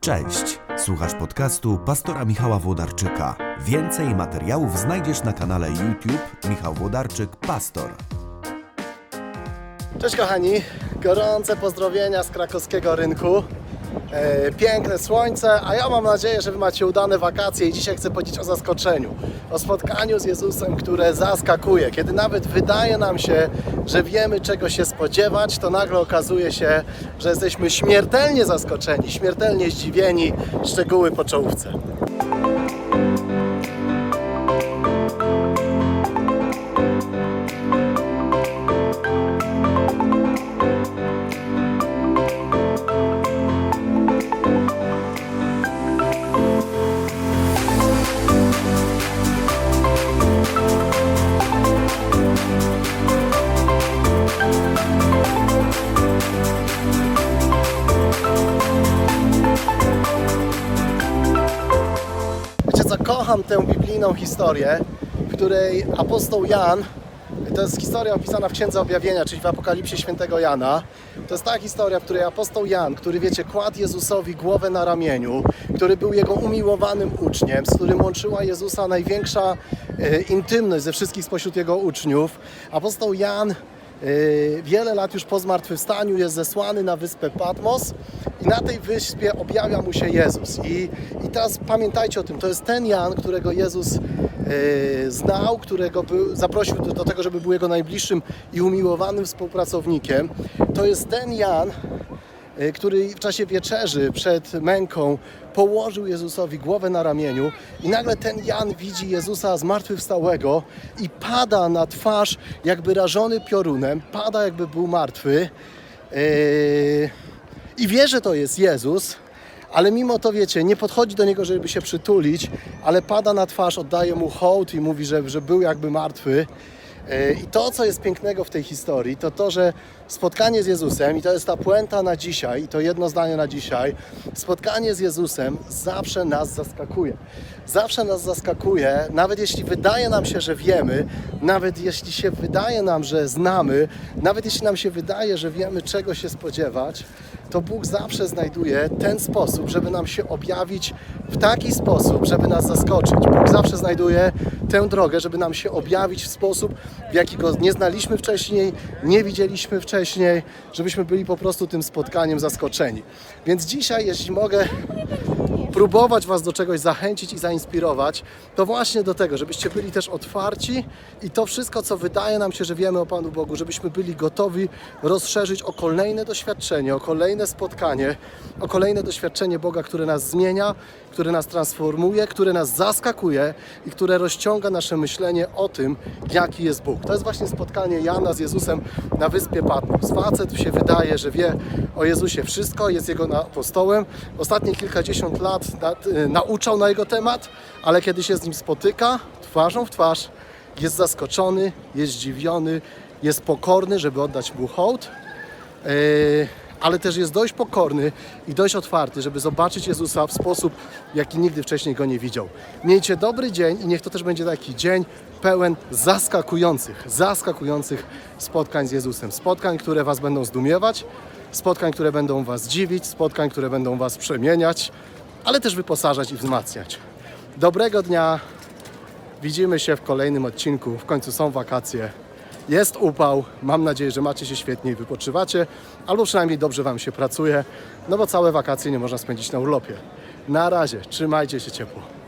Cześć, słuchasz podcastu pastora Michała Włodarczyka. Więcej materiałów znajdziesz na kanale YouTube Michał Włodarczyk Pastor. Cześć kochani, gorące pozdrowienia z krakowskiego rynku. E, piękne słońce, a ja mam nadzieję, że Wy macie udane wakacje i dzisiaj chcę powiedzieć o zaskoczeniu. O spotkaniu z Jezusem, które zaskakuje. Kiedy nawet wydaje nam się, że wiemy czego się spodziewać, to nagle okazuje się, że jesteśmy śmiertelnie zaskoczeni, śmiertelnie zdziwieni. Szczegóły po czołówce. Kocham tę biblijną historię, w której apostoł Jan, to jest historia opisana w Księdze Objawienia, czyli w Apokalipsie Świętego Jana. To jest ta historia, w której apostoł Jan, który wiecie, kładł Jezusowi głowę na ramieniu, który był jego umiłowanym uczniem, z którym łączyła Jezusa największa e, intymność ze wszystkich spośród jego uczniów. Apostoł Jan Yy, Wiele lat już po zmartwychwstaniu jest zesłany na wyspę Patmos i na tej wyspie objawia mu się Jezus. I, i teraz pamiętajcie o tym, to jest ten Jan, którego Jezus yy, znał, którego był, zaprosił do, do tego, żeby był jego najbliższym i umiłowanym współpracownikiem. To jest ten Jan, y, który w czasie wieczerzy przed męką położył Jezusowi głowę na ramieniu i nagle ten Jan widzi Jezusa zmartwychwstałego i pada na twarz jakby rażony piorunem, pada jakby był martwy Yy, i wie, że to jest Jezus, ale mimo to wiecie, nie podchodzi do niego, żeby się przytulić, ale pada na twarz, oddaje mu hołd i mówi, że, że był jakby martwy. Yy, I to, co jest pięknego w tej historii, to to, że spotkanie z Jezusem, i to jest ta puenta na dzisiaj, i to jedno zdanie na dzisiaj, spotkanie z Jezusem zawsze nas zaskakuje. Zawsze nas zaskakuje, nawet jeśli wydaje nam się, że wiemy, nawet jeśli się wydaje nam, że znamy, nawet jeśli nam się wydaje, że wiemy, czego się spodziewać, to Bóg zawsze znajduje ten sposób, żeby nam się objawić w taki sposób, żeby nas zaskoczyć. Bóg zawsze znajduje tę drogę, żeby nam się objawić w sposób, w jaki go nie znaliśmy wcześniej, nie widzieliśmy wcześniej, żebyśmy byli po prostu tym spotkaniem zaskoczeni. Więc dzisiaj, jeśli mogę próbować Was do czegoś zachęcić i zainspirować, to właśnie do tego, żebyście byli też otwarci i to wszystko, co wydaje nam się, że wiemy o Panu Bogu, żebyśmy byli gotowi rozszerzyć o kolejne doświadczenie, o kolejne spotkanie, o kolejne doświadczenie Boga, które nas zmienia, które nas transformuje, które nas zaskakuje i które rozciąga nasze myślenie o tym, jaki jest Bóg. To jest właśnie spotkanie Jana z Jezusem na wyspie Patmos. Facet się wydaje, że wie o Jezusie wszystko, jest jego apostołem. Ostatnie kilkadziesiąt lat na, y, nauczał na jego temat, ale kiedy się z nim spotyka twarzą w twarz, jest zaskoczony, jest zdziwiony, jest pokorny, żeby oddać mu hołd. Yy, ale też jest dość pokorny i dość otwarty, żeby zobaczyć Jezusa w sposób, jaki nigdy wcześniej go nie widział. Miejcie dobry dzień i niech to też będzie taki dzień pełen zaskakujących, zaskakujących spotkań z Jezusem. Spotkań, które Was będą zdumiewać, spotkań, które będą Was dziwić, spotkań, które będą Was przemieniać, ale też wyposażać i wzmacniać. Dobrego dnia, widzimy się w kolejnym odcinku. W końcu są wakacje. Jest upał, mam nadzieję, że macie się świetnie i wypoczywacie, albo przynajmniej dobrze Wam się pracuje, no bo całe wakacje nie można spędzić na urlopie. Na razie, trzymajcie się ciepło.